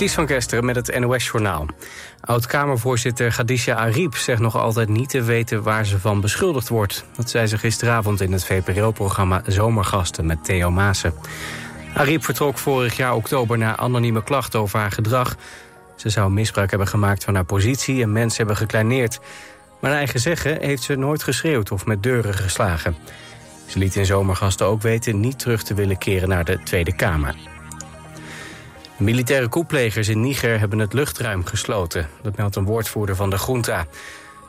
Ties van Kesteren met het NOS-journaal. Oud-Kamervoorzitter Khadija Ariep zegt nog altijd niet te weten waar ze van beschuldigd wordt. Dat zei ze gisteravond in het VPRO-programma Zomergasten met Theo Maassen. Ariep vertrok vorig jaar oktober na anonieme klachten over haar gedrag. Ze zou misbruik hebben gemaakt van haar positie en mensen hebben gekleineerd. Maar naar eigen zeggen heeft ze nooit geschreeuwd of met deuren geslagen. Ze liet in Zomergasten ook weten niet terug te willen keren naar de Tweede Kamer. Militaire koeplegers in Niger hebben het luchtruim gesloten. Dat meldt een woordvoerder van de junta.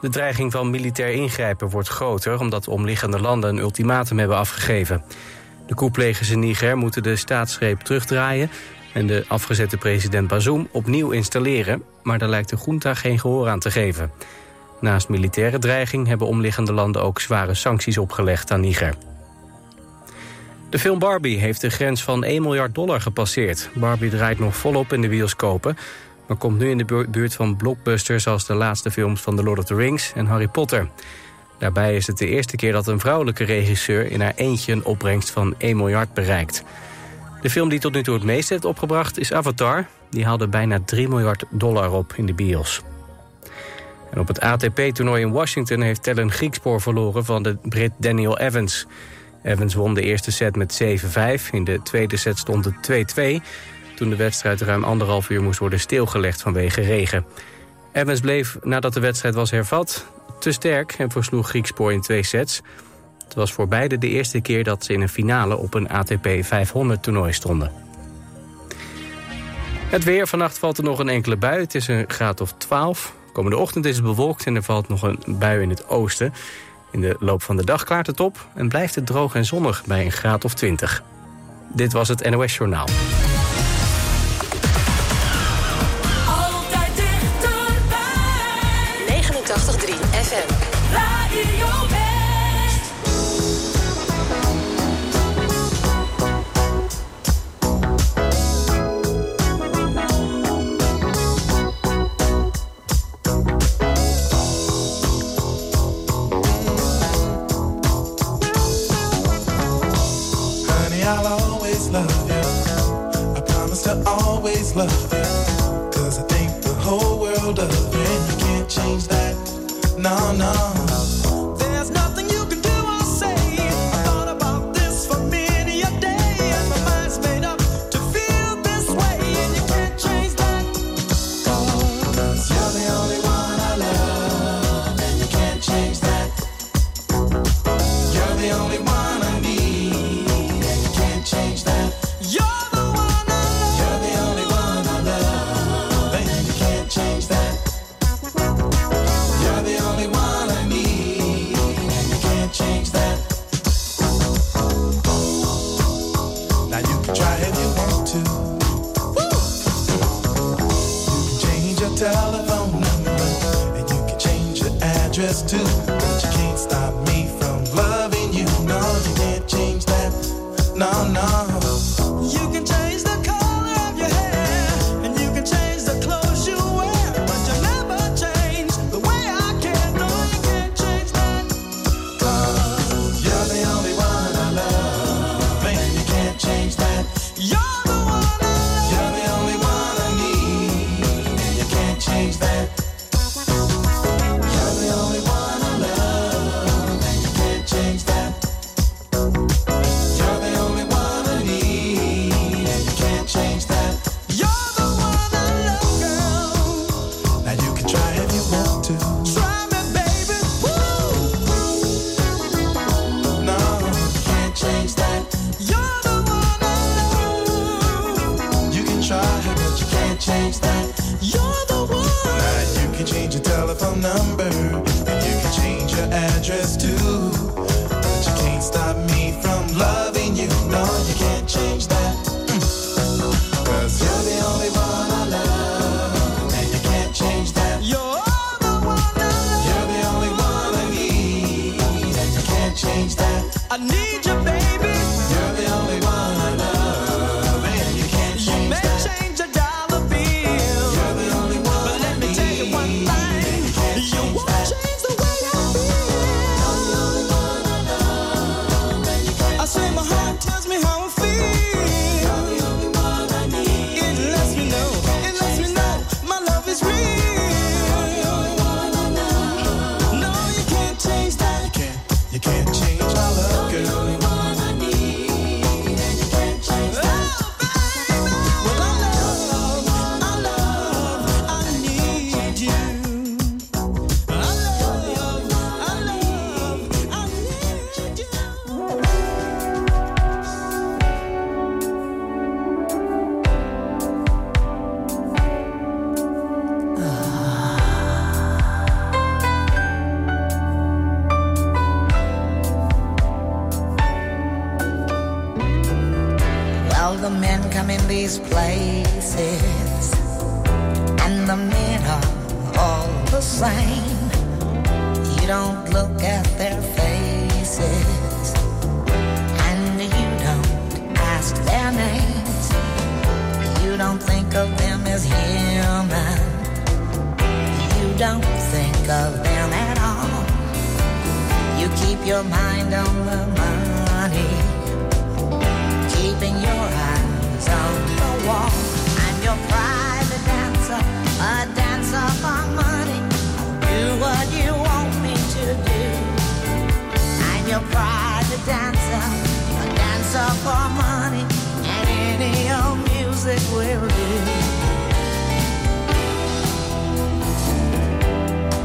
De dreiging van militair ingrijpen wordt groter... omdat omliggende landen een ultimatum hebben afgegeven. De koeplegers in Niger moeten de staatsgreep terugdraaien... en de afgezette president Bazoum opnieuw installeren... maar daar lijkt de junta geen gehoor aan te geven. Naast militaire dreiging hebben omliggende landen ook zware sancties opgelegd aan Niger. De film Barbie heeft de grens van 1 miljard dollar gepasseerd. Barbie draait nog volop in de bioscopen... maar komt nu in de buurt van blockbusters... als de laatste films van The Lord of the Rings en Harry Potter. Daarbij is het de eerste keer dat een vrouwelijke regisseur... in haar eentje een opbrengst van 1 miljard bereikt. De film die tot nu toe het meest heeft opgebracht is Avatar. Die haalde bijna 3 miljard dollar op in de bios. En op het ATP-toernooi in Washington heeft Tellen Griekspoor verloren... van de Brit Daniel Evans... Evans won de eerste set met 7-5. In de tweede set stond het 2-2... toen de wedstrijd ruim anderhalf uur moest worden stilgelegd vanwege regen. Evans bleef, nadat de wedstrijd was hervat, te sterk... en versloeg Griekspoor in twee sets. Het was voor beide de eerste keer dat ze in een finale... op een ATP 500-toernooi stonden. Het weer, vannacht valt er nog een enkele bui. Het is een graad of 12. Komende ochtend is het bewolkt en er valt nog een bui in het oosten. In de loop van de dag klaart het op en blijft het droog en zonnig bij een graad of 20. Dit was het NOS Journaal. These places, and the men are all the same. You don't look at their faces, and you don't ask their names. You don't think of them as human. You don't think of them at all. You keep your mind on the money, keeping your eyes on the wall. I'm your private dancer, a dancer for money. Do what you want me to do. I'm your private dancer, a dancer for money, and any old music will do.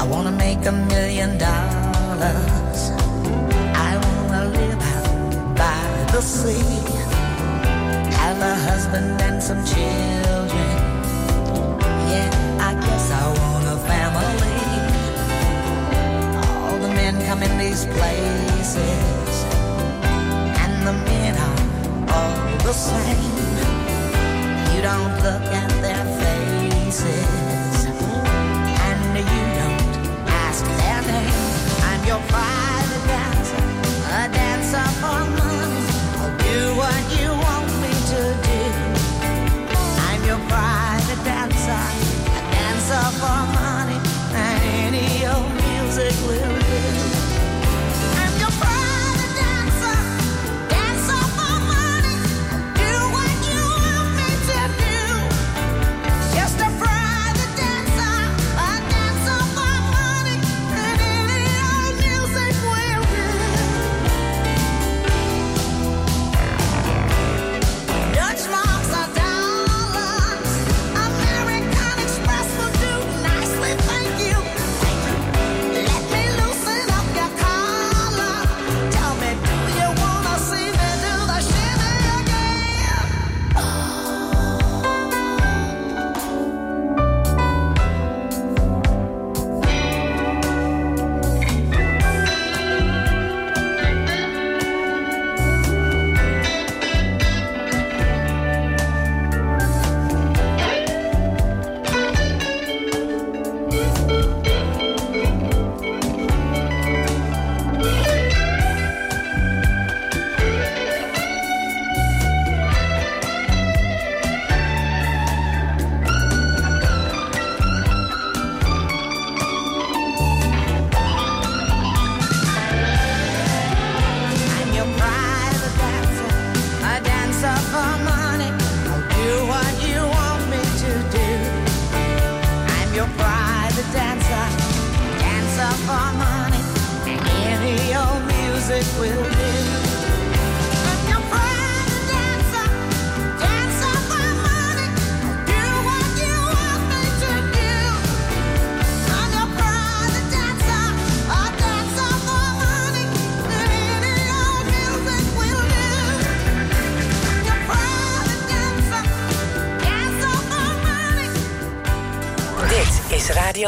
I wanna make a million dollars. I wanna live out by the sea. Have a husband and some children. Yeah, I guess I want a family. All the men come in these places, and the men are all the same. You don't look at their faces, and you don't ask their name. I'm your private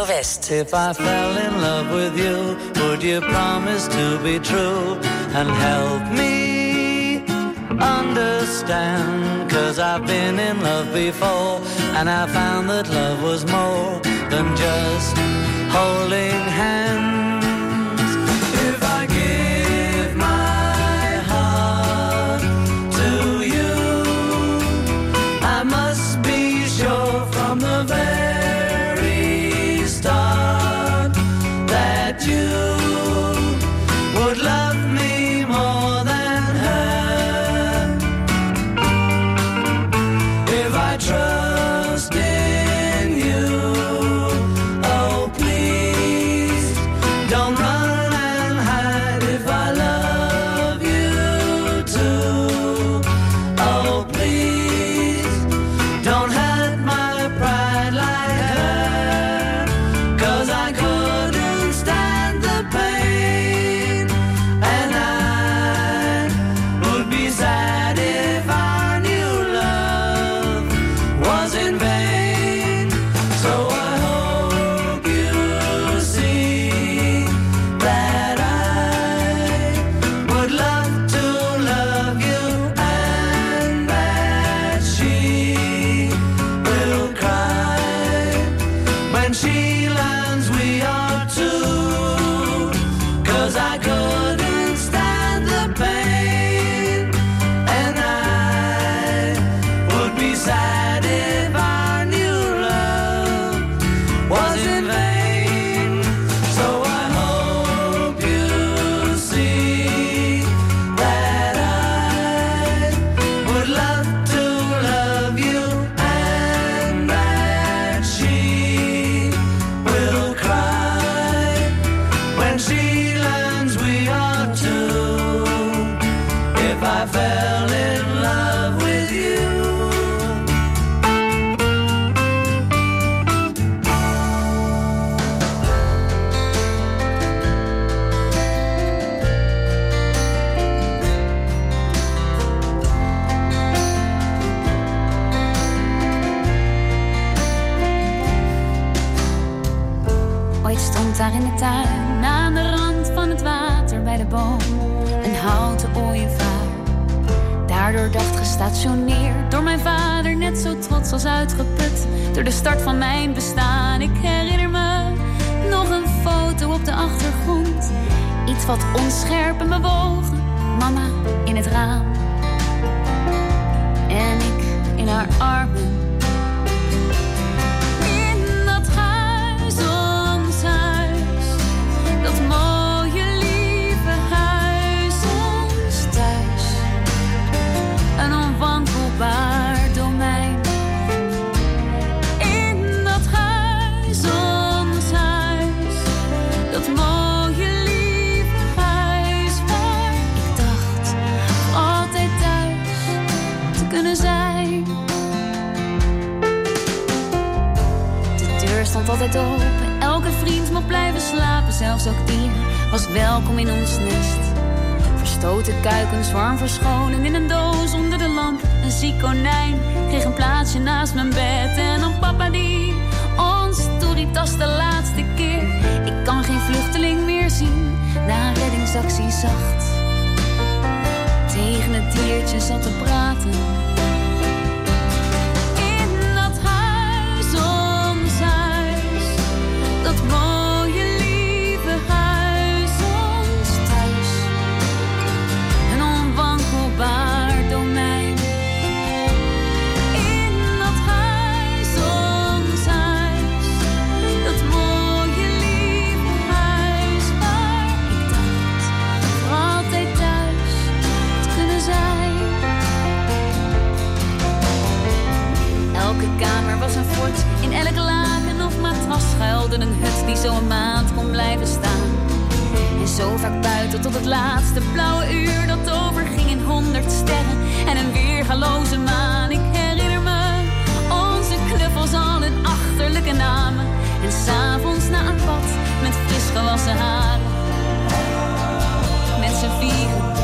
West. If I fell in love with you, would you promise to be true and help me understand? Cause I've been in love before and I found that love was more than just holding hands. het diertje zat te praten. zelden een hut die zo'n maand kon blijven staan. En zo vaak buiten tot het laatste blauwe uur dat overging in honderd sterren en een weergaloze maan. Ik herinner me onze knuffels al in achterlijke namen. En s'avonds na een pad met fris gewassen haren. Met z'n vieren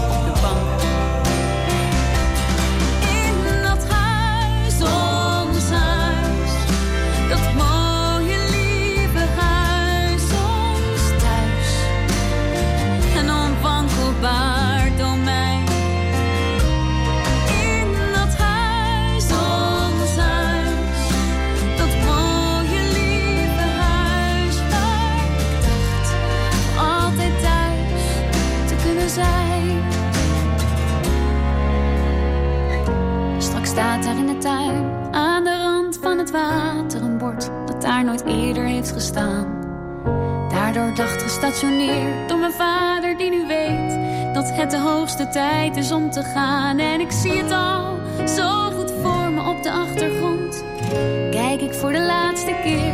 in de tuin, aan de rand van het water, een bord dat daar nooit eerder heeft gestaan. Daardoor dacht gestationeerd door mijn vader die nu weet dat het de hoogste tijd is om te gaan. En ik zie het al zo goed voor me op de achtergrond. Kijk ik voor de laatste keer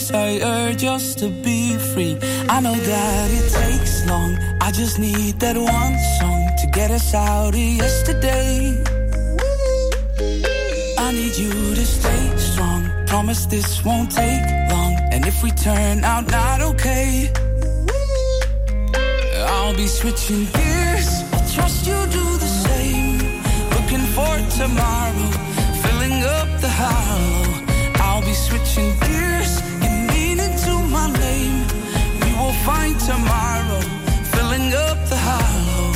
desire just to be free. I know that it takes long, I just need that one song to get us out of yesterday. I need you to stay strong. Promise this won't take long. And if we turn out not okay, I'll be switching gears. I trust you do the same. Looking for tomorrow, filling up the hollow. I'll be switching gears find tomorrow, filling up the hollow.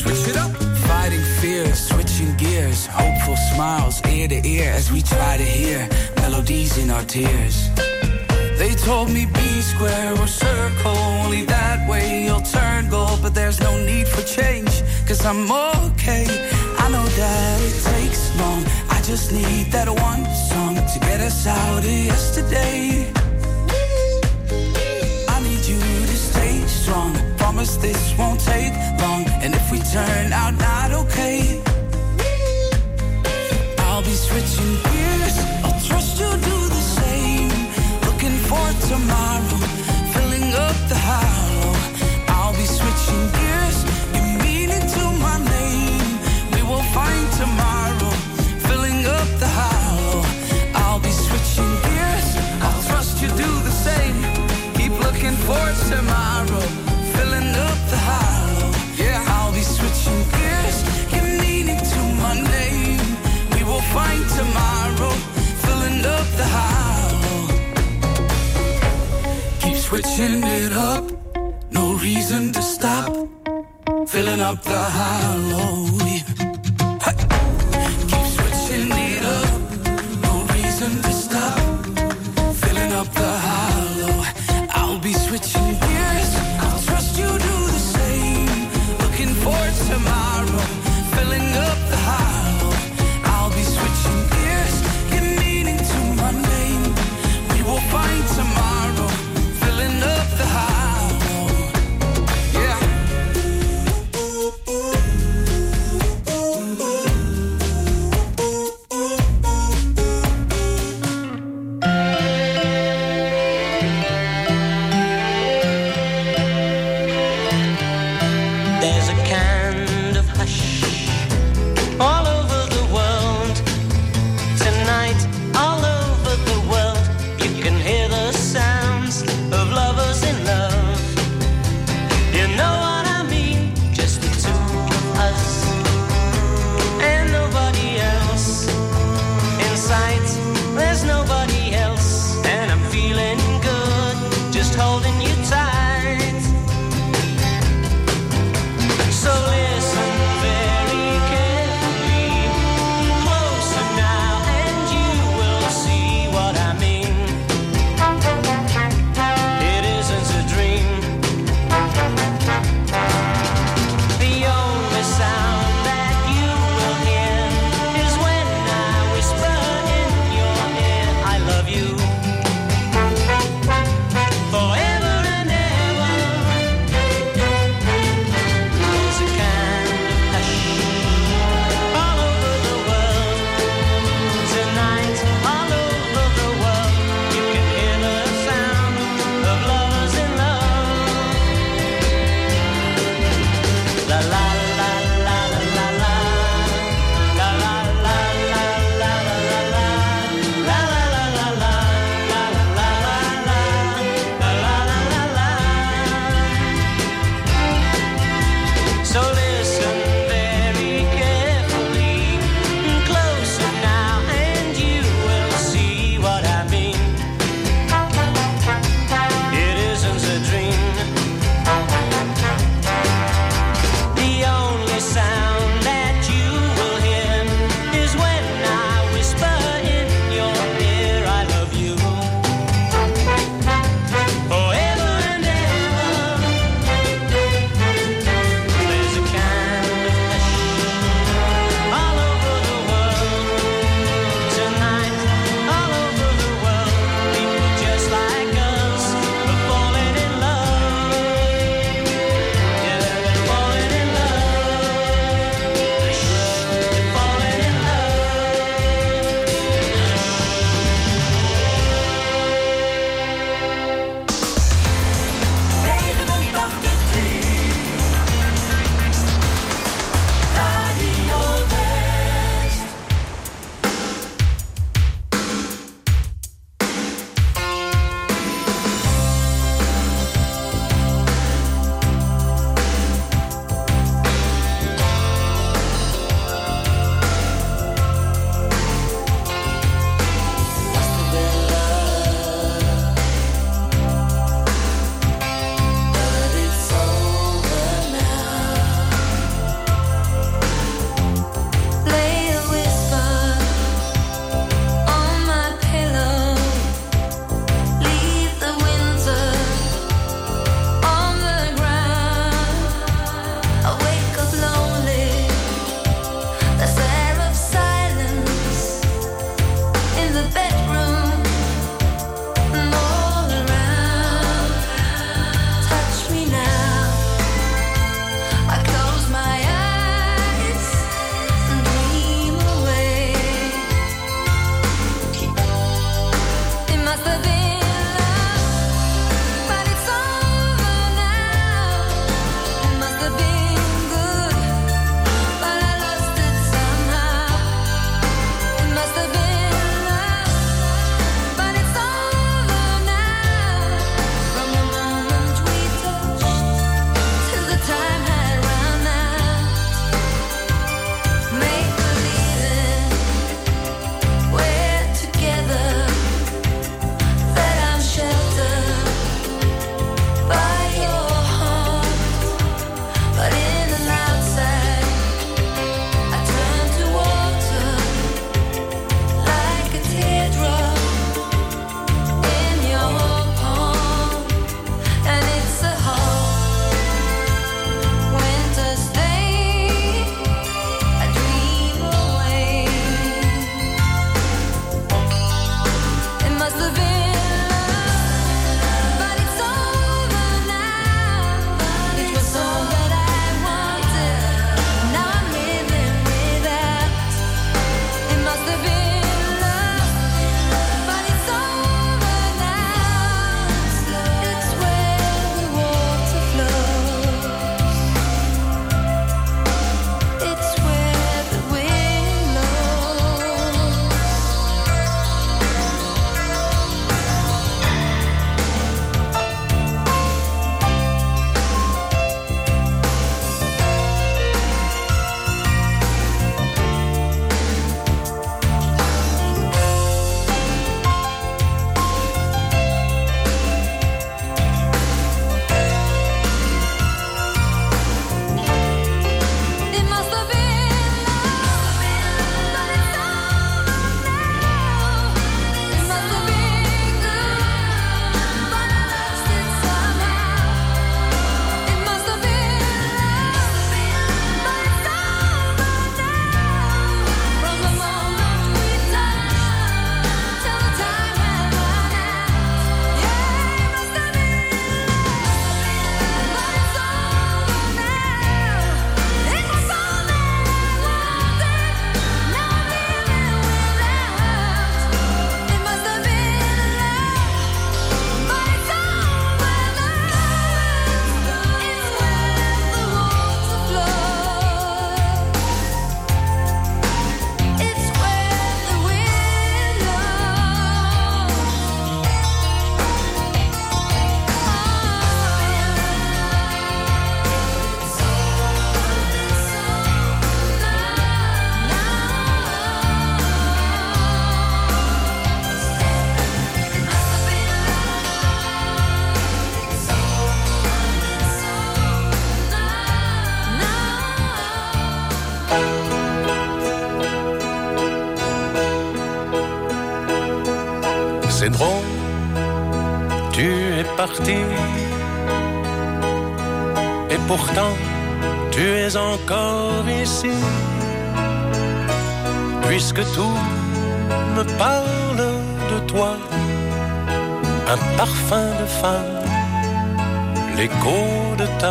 Switch it up. Fighting fears, switching gears, hopeful smiles ear to ear as we try to hear melodies in our tears. They told me be square or circle, only that way you'll turn gold. But there's no need for change, cause I'm okay. I know that it takes long. I just need that one song to get us out of yesterday. I need you to stay strong. Promise this won't take long. And if we turn out not okay, I'll be switching gears. I'll trust you do the same. Looking for tomorrow, filling up the hollow. I'll be switching gears. You're meaning to my name find tomorrow, filling up the hollow. I'll be switching gears. I trust you do the same. Keep looking for tomorrow, filling up the hollow. Yeah, I'll be switching gears. Give meaning to my name. We will find tomorrow, filling up the hollow. Keep switching it up. No reason to stop filling up the hollow.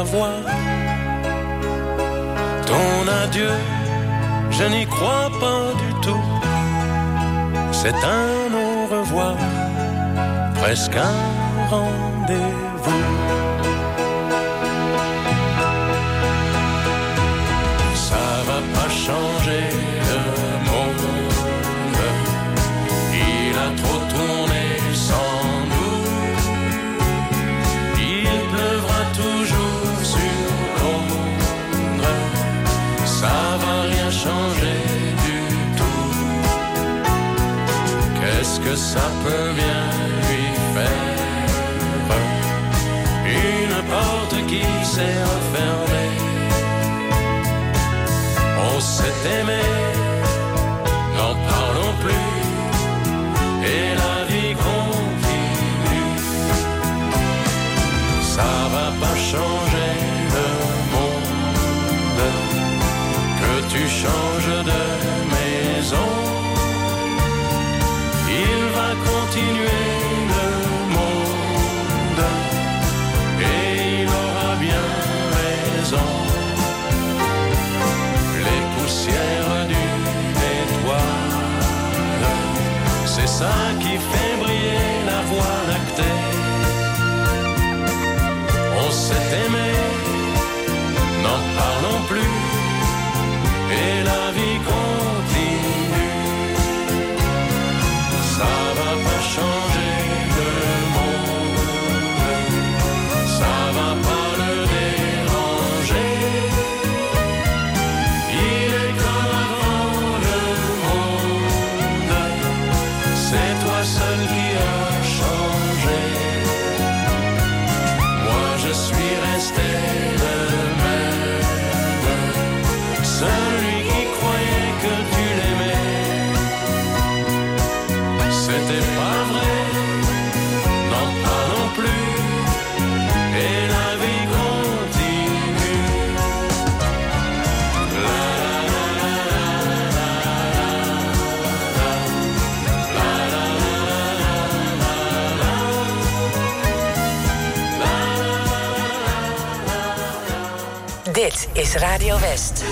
Voix. Ton adieu, je n'y crois pas du tout. C'est un au revoir, presque un rendez-vous. Ça va pas changer ça peut bien lui faire Une porte qui s'est refermée. On s'est aimé, n'en parlons plus. Et la vie continue. Ça va pas changer le monde. Que tu changes qui fait briller la voie lactée. On s'est aimé, n'en parlons plus, et la vie Radio West.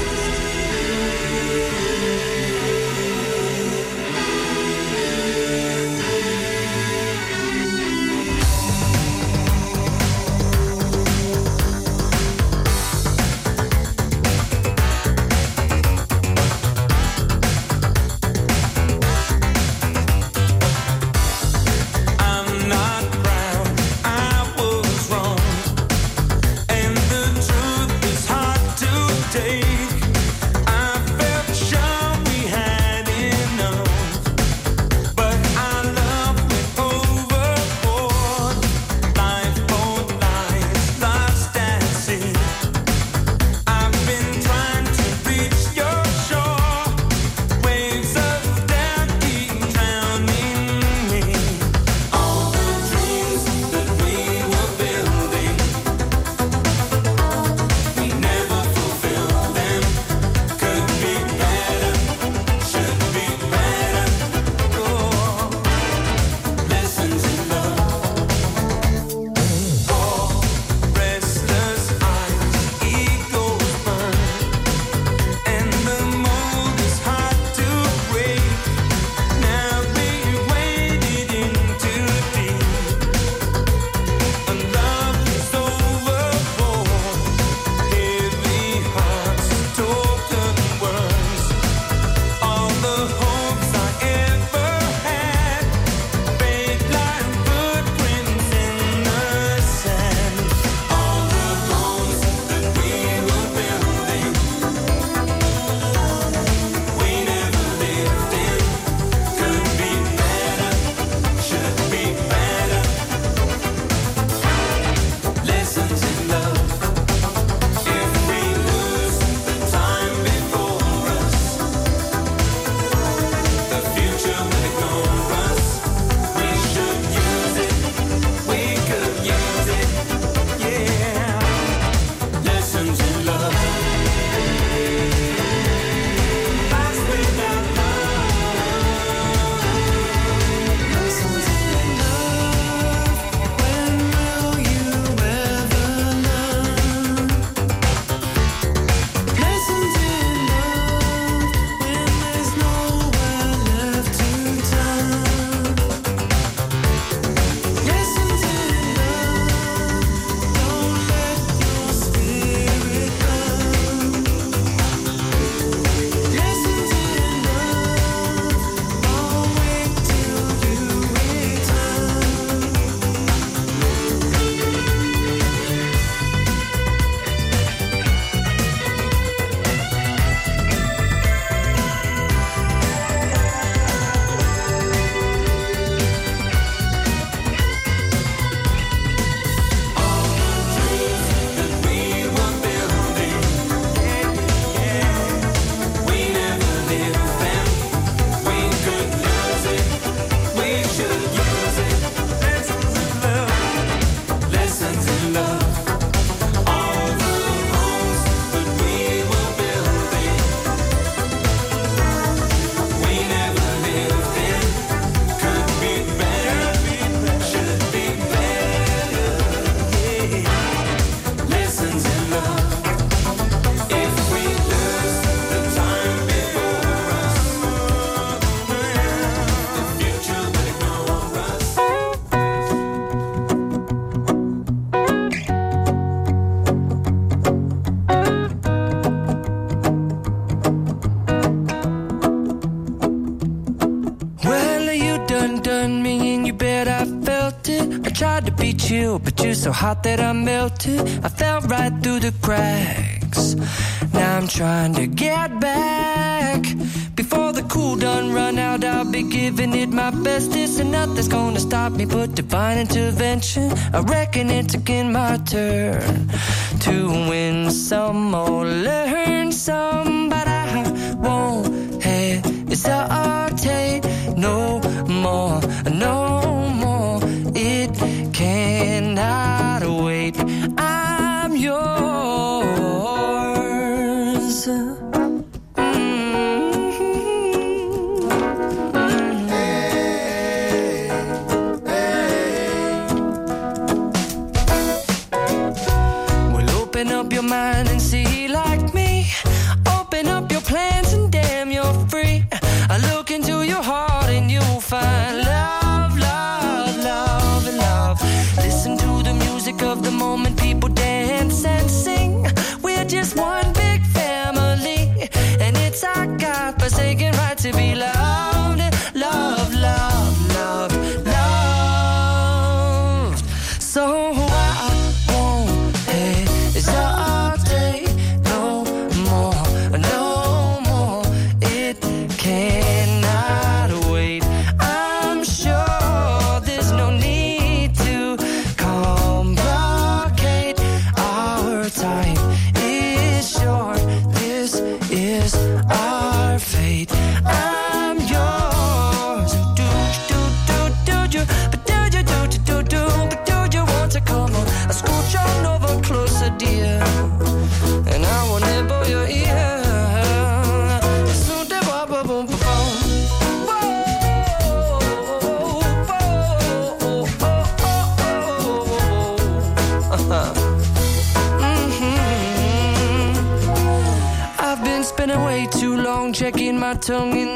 Me but divine intervention. I reckon it's again my turn to win some or learn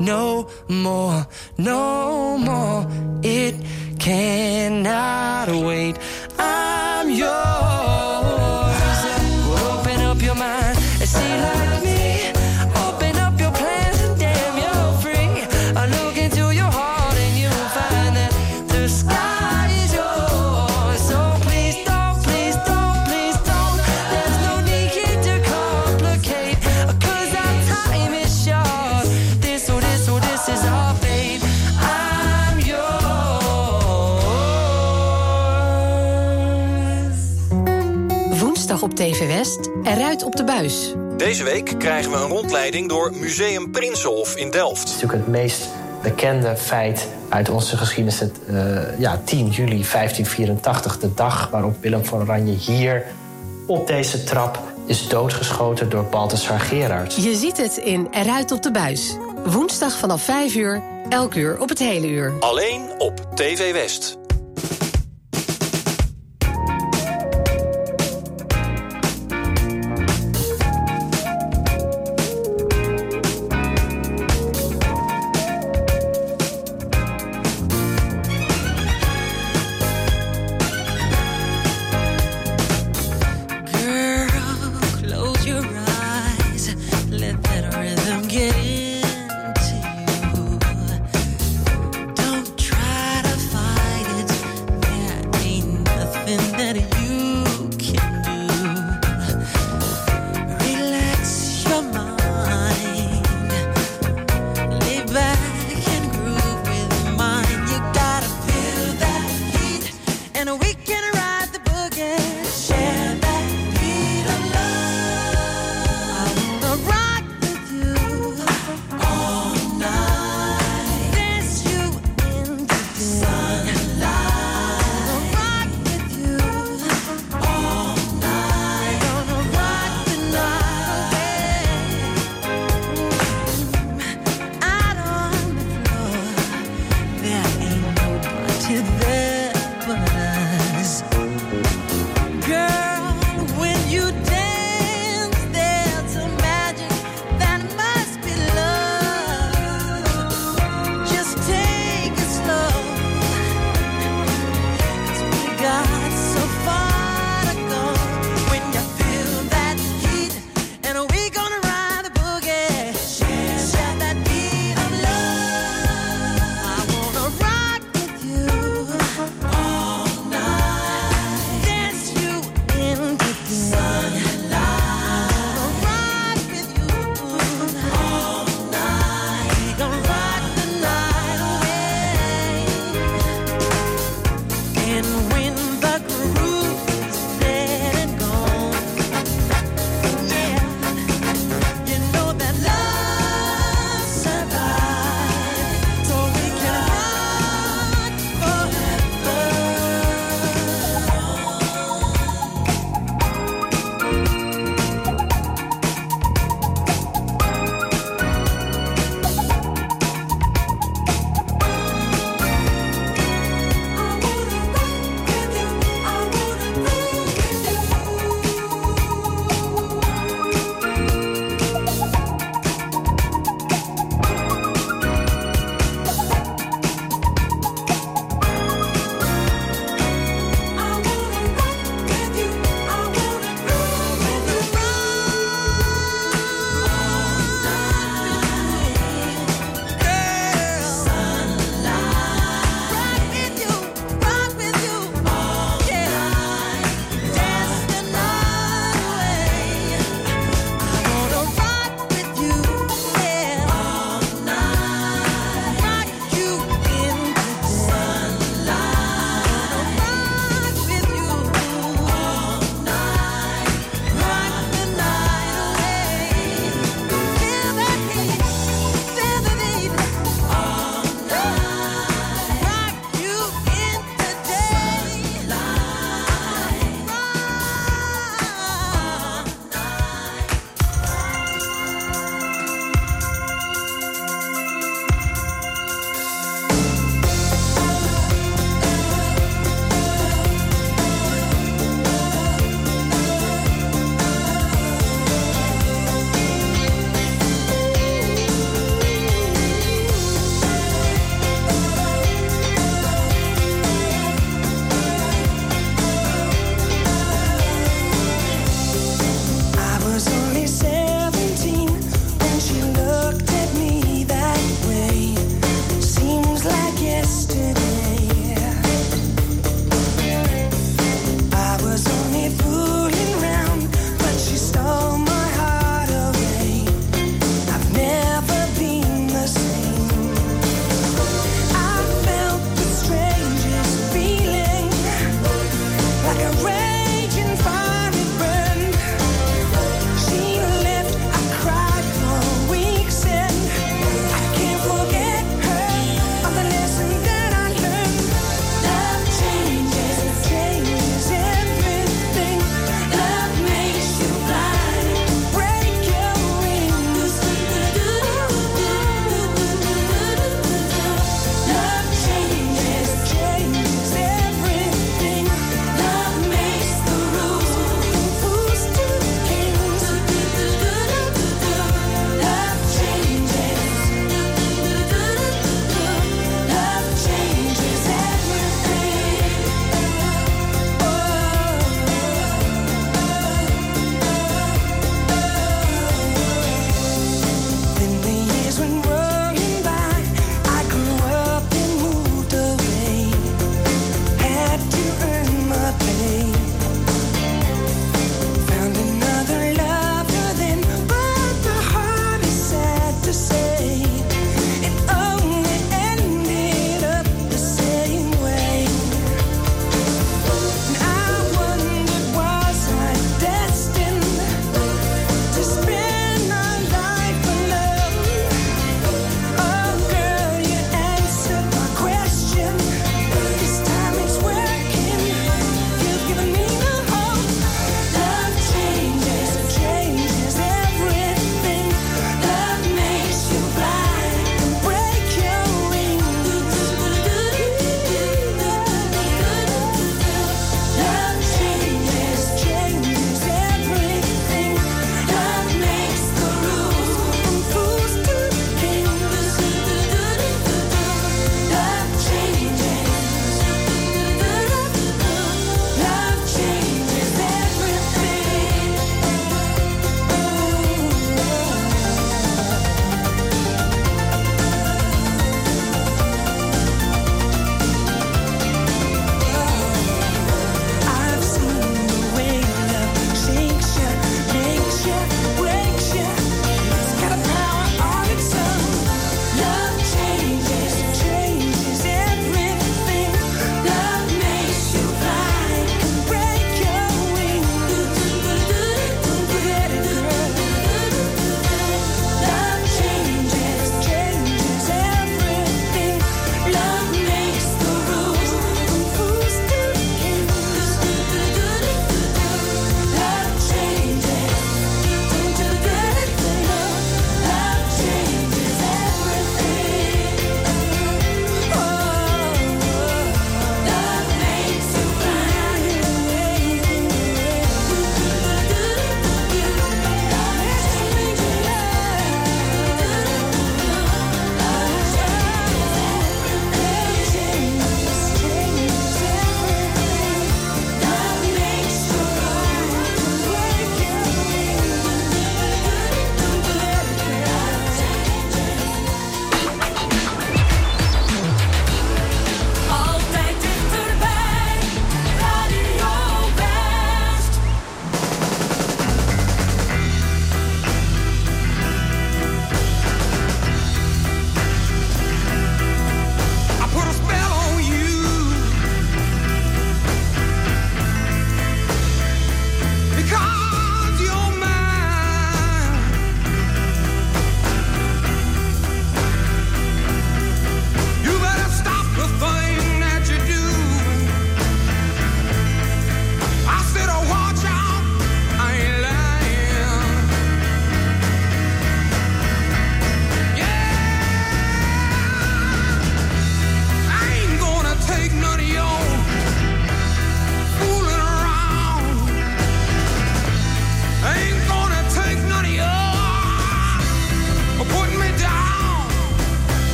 no more, no more. It cannot wait. TV West, eruit op de buis. Deze week krijgen we een rondleiding door Museum Prinsenhof in Delft. Het is natuurlijk het meest bekende feit uit onze geschiedenis. Het, eh, ja, 10 juli 1584, de dag waarop Willem van Oranje hier op deze trap is doodgeschoten door Balthasar Gerards. Je ziet het in Eruit op de buis. Woensdag vanaf 5 uur, elk uur op het hele uur. Alleen op TV West.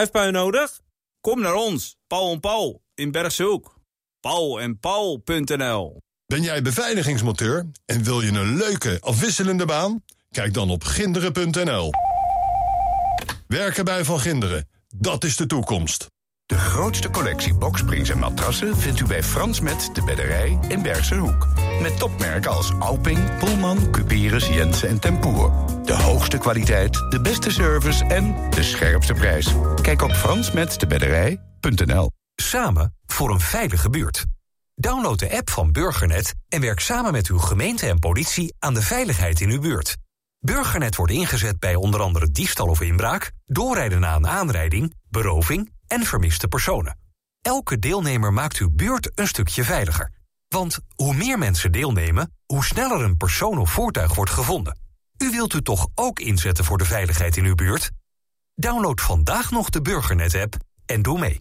Schuifpui nodig? Kom naar ons, Paul en Paul in Bergse Hoek. Paul en Paul.nl Ben jij beveiligingsmonteur en wil je een leuke, afwisselende baan? Kijk dan op ginderen.nl. Werken bij Van Ginderen, dat is de toekomst. De grootste collectie boksprings en matrassen vindt u bij Frans Met de Bedderij in Bergse Hoek. Met topmerken als Alping, Pullman, Cuperus, Jensen en Tempoer. De hoogste kwaliteit, de beste service en de scherpste prijs. Kijk op fransmetdebedderij.nl Samen voor een veilige buurt. Download de app van Burgernet en werk samen met uw gemeente en politie aan de veiligheid in uw buurt. Burgernet wordt ingezet bij onder andere diefstal of inbraak, doorrijden na een aanrijding, beroving en vermiste personen. Elke deelnemer maakt uw buurt een stukje veiliger. Want hoe meer mensen deelnemen, hoe sneller een persoon of voertuig wordt gevonden. U wilt u toch ook inzetten voor de veiligheid in uw buurt? Download vandaag nog de Burgernet-app en doe mee.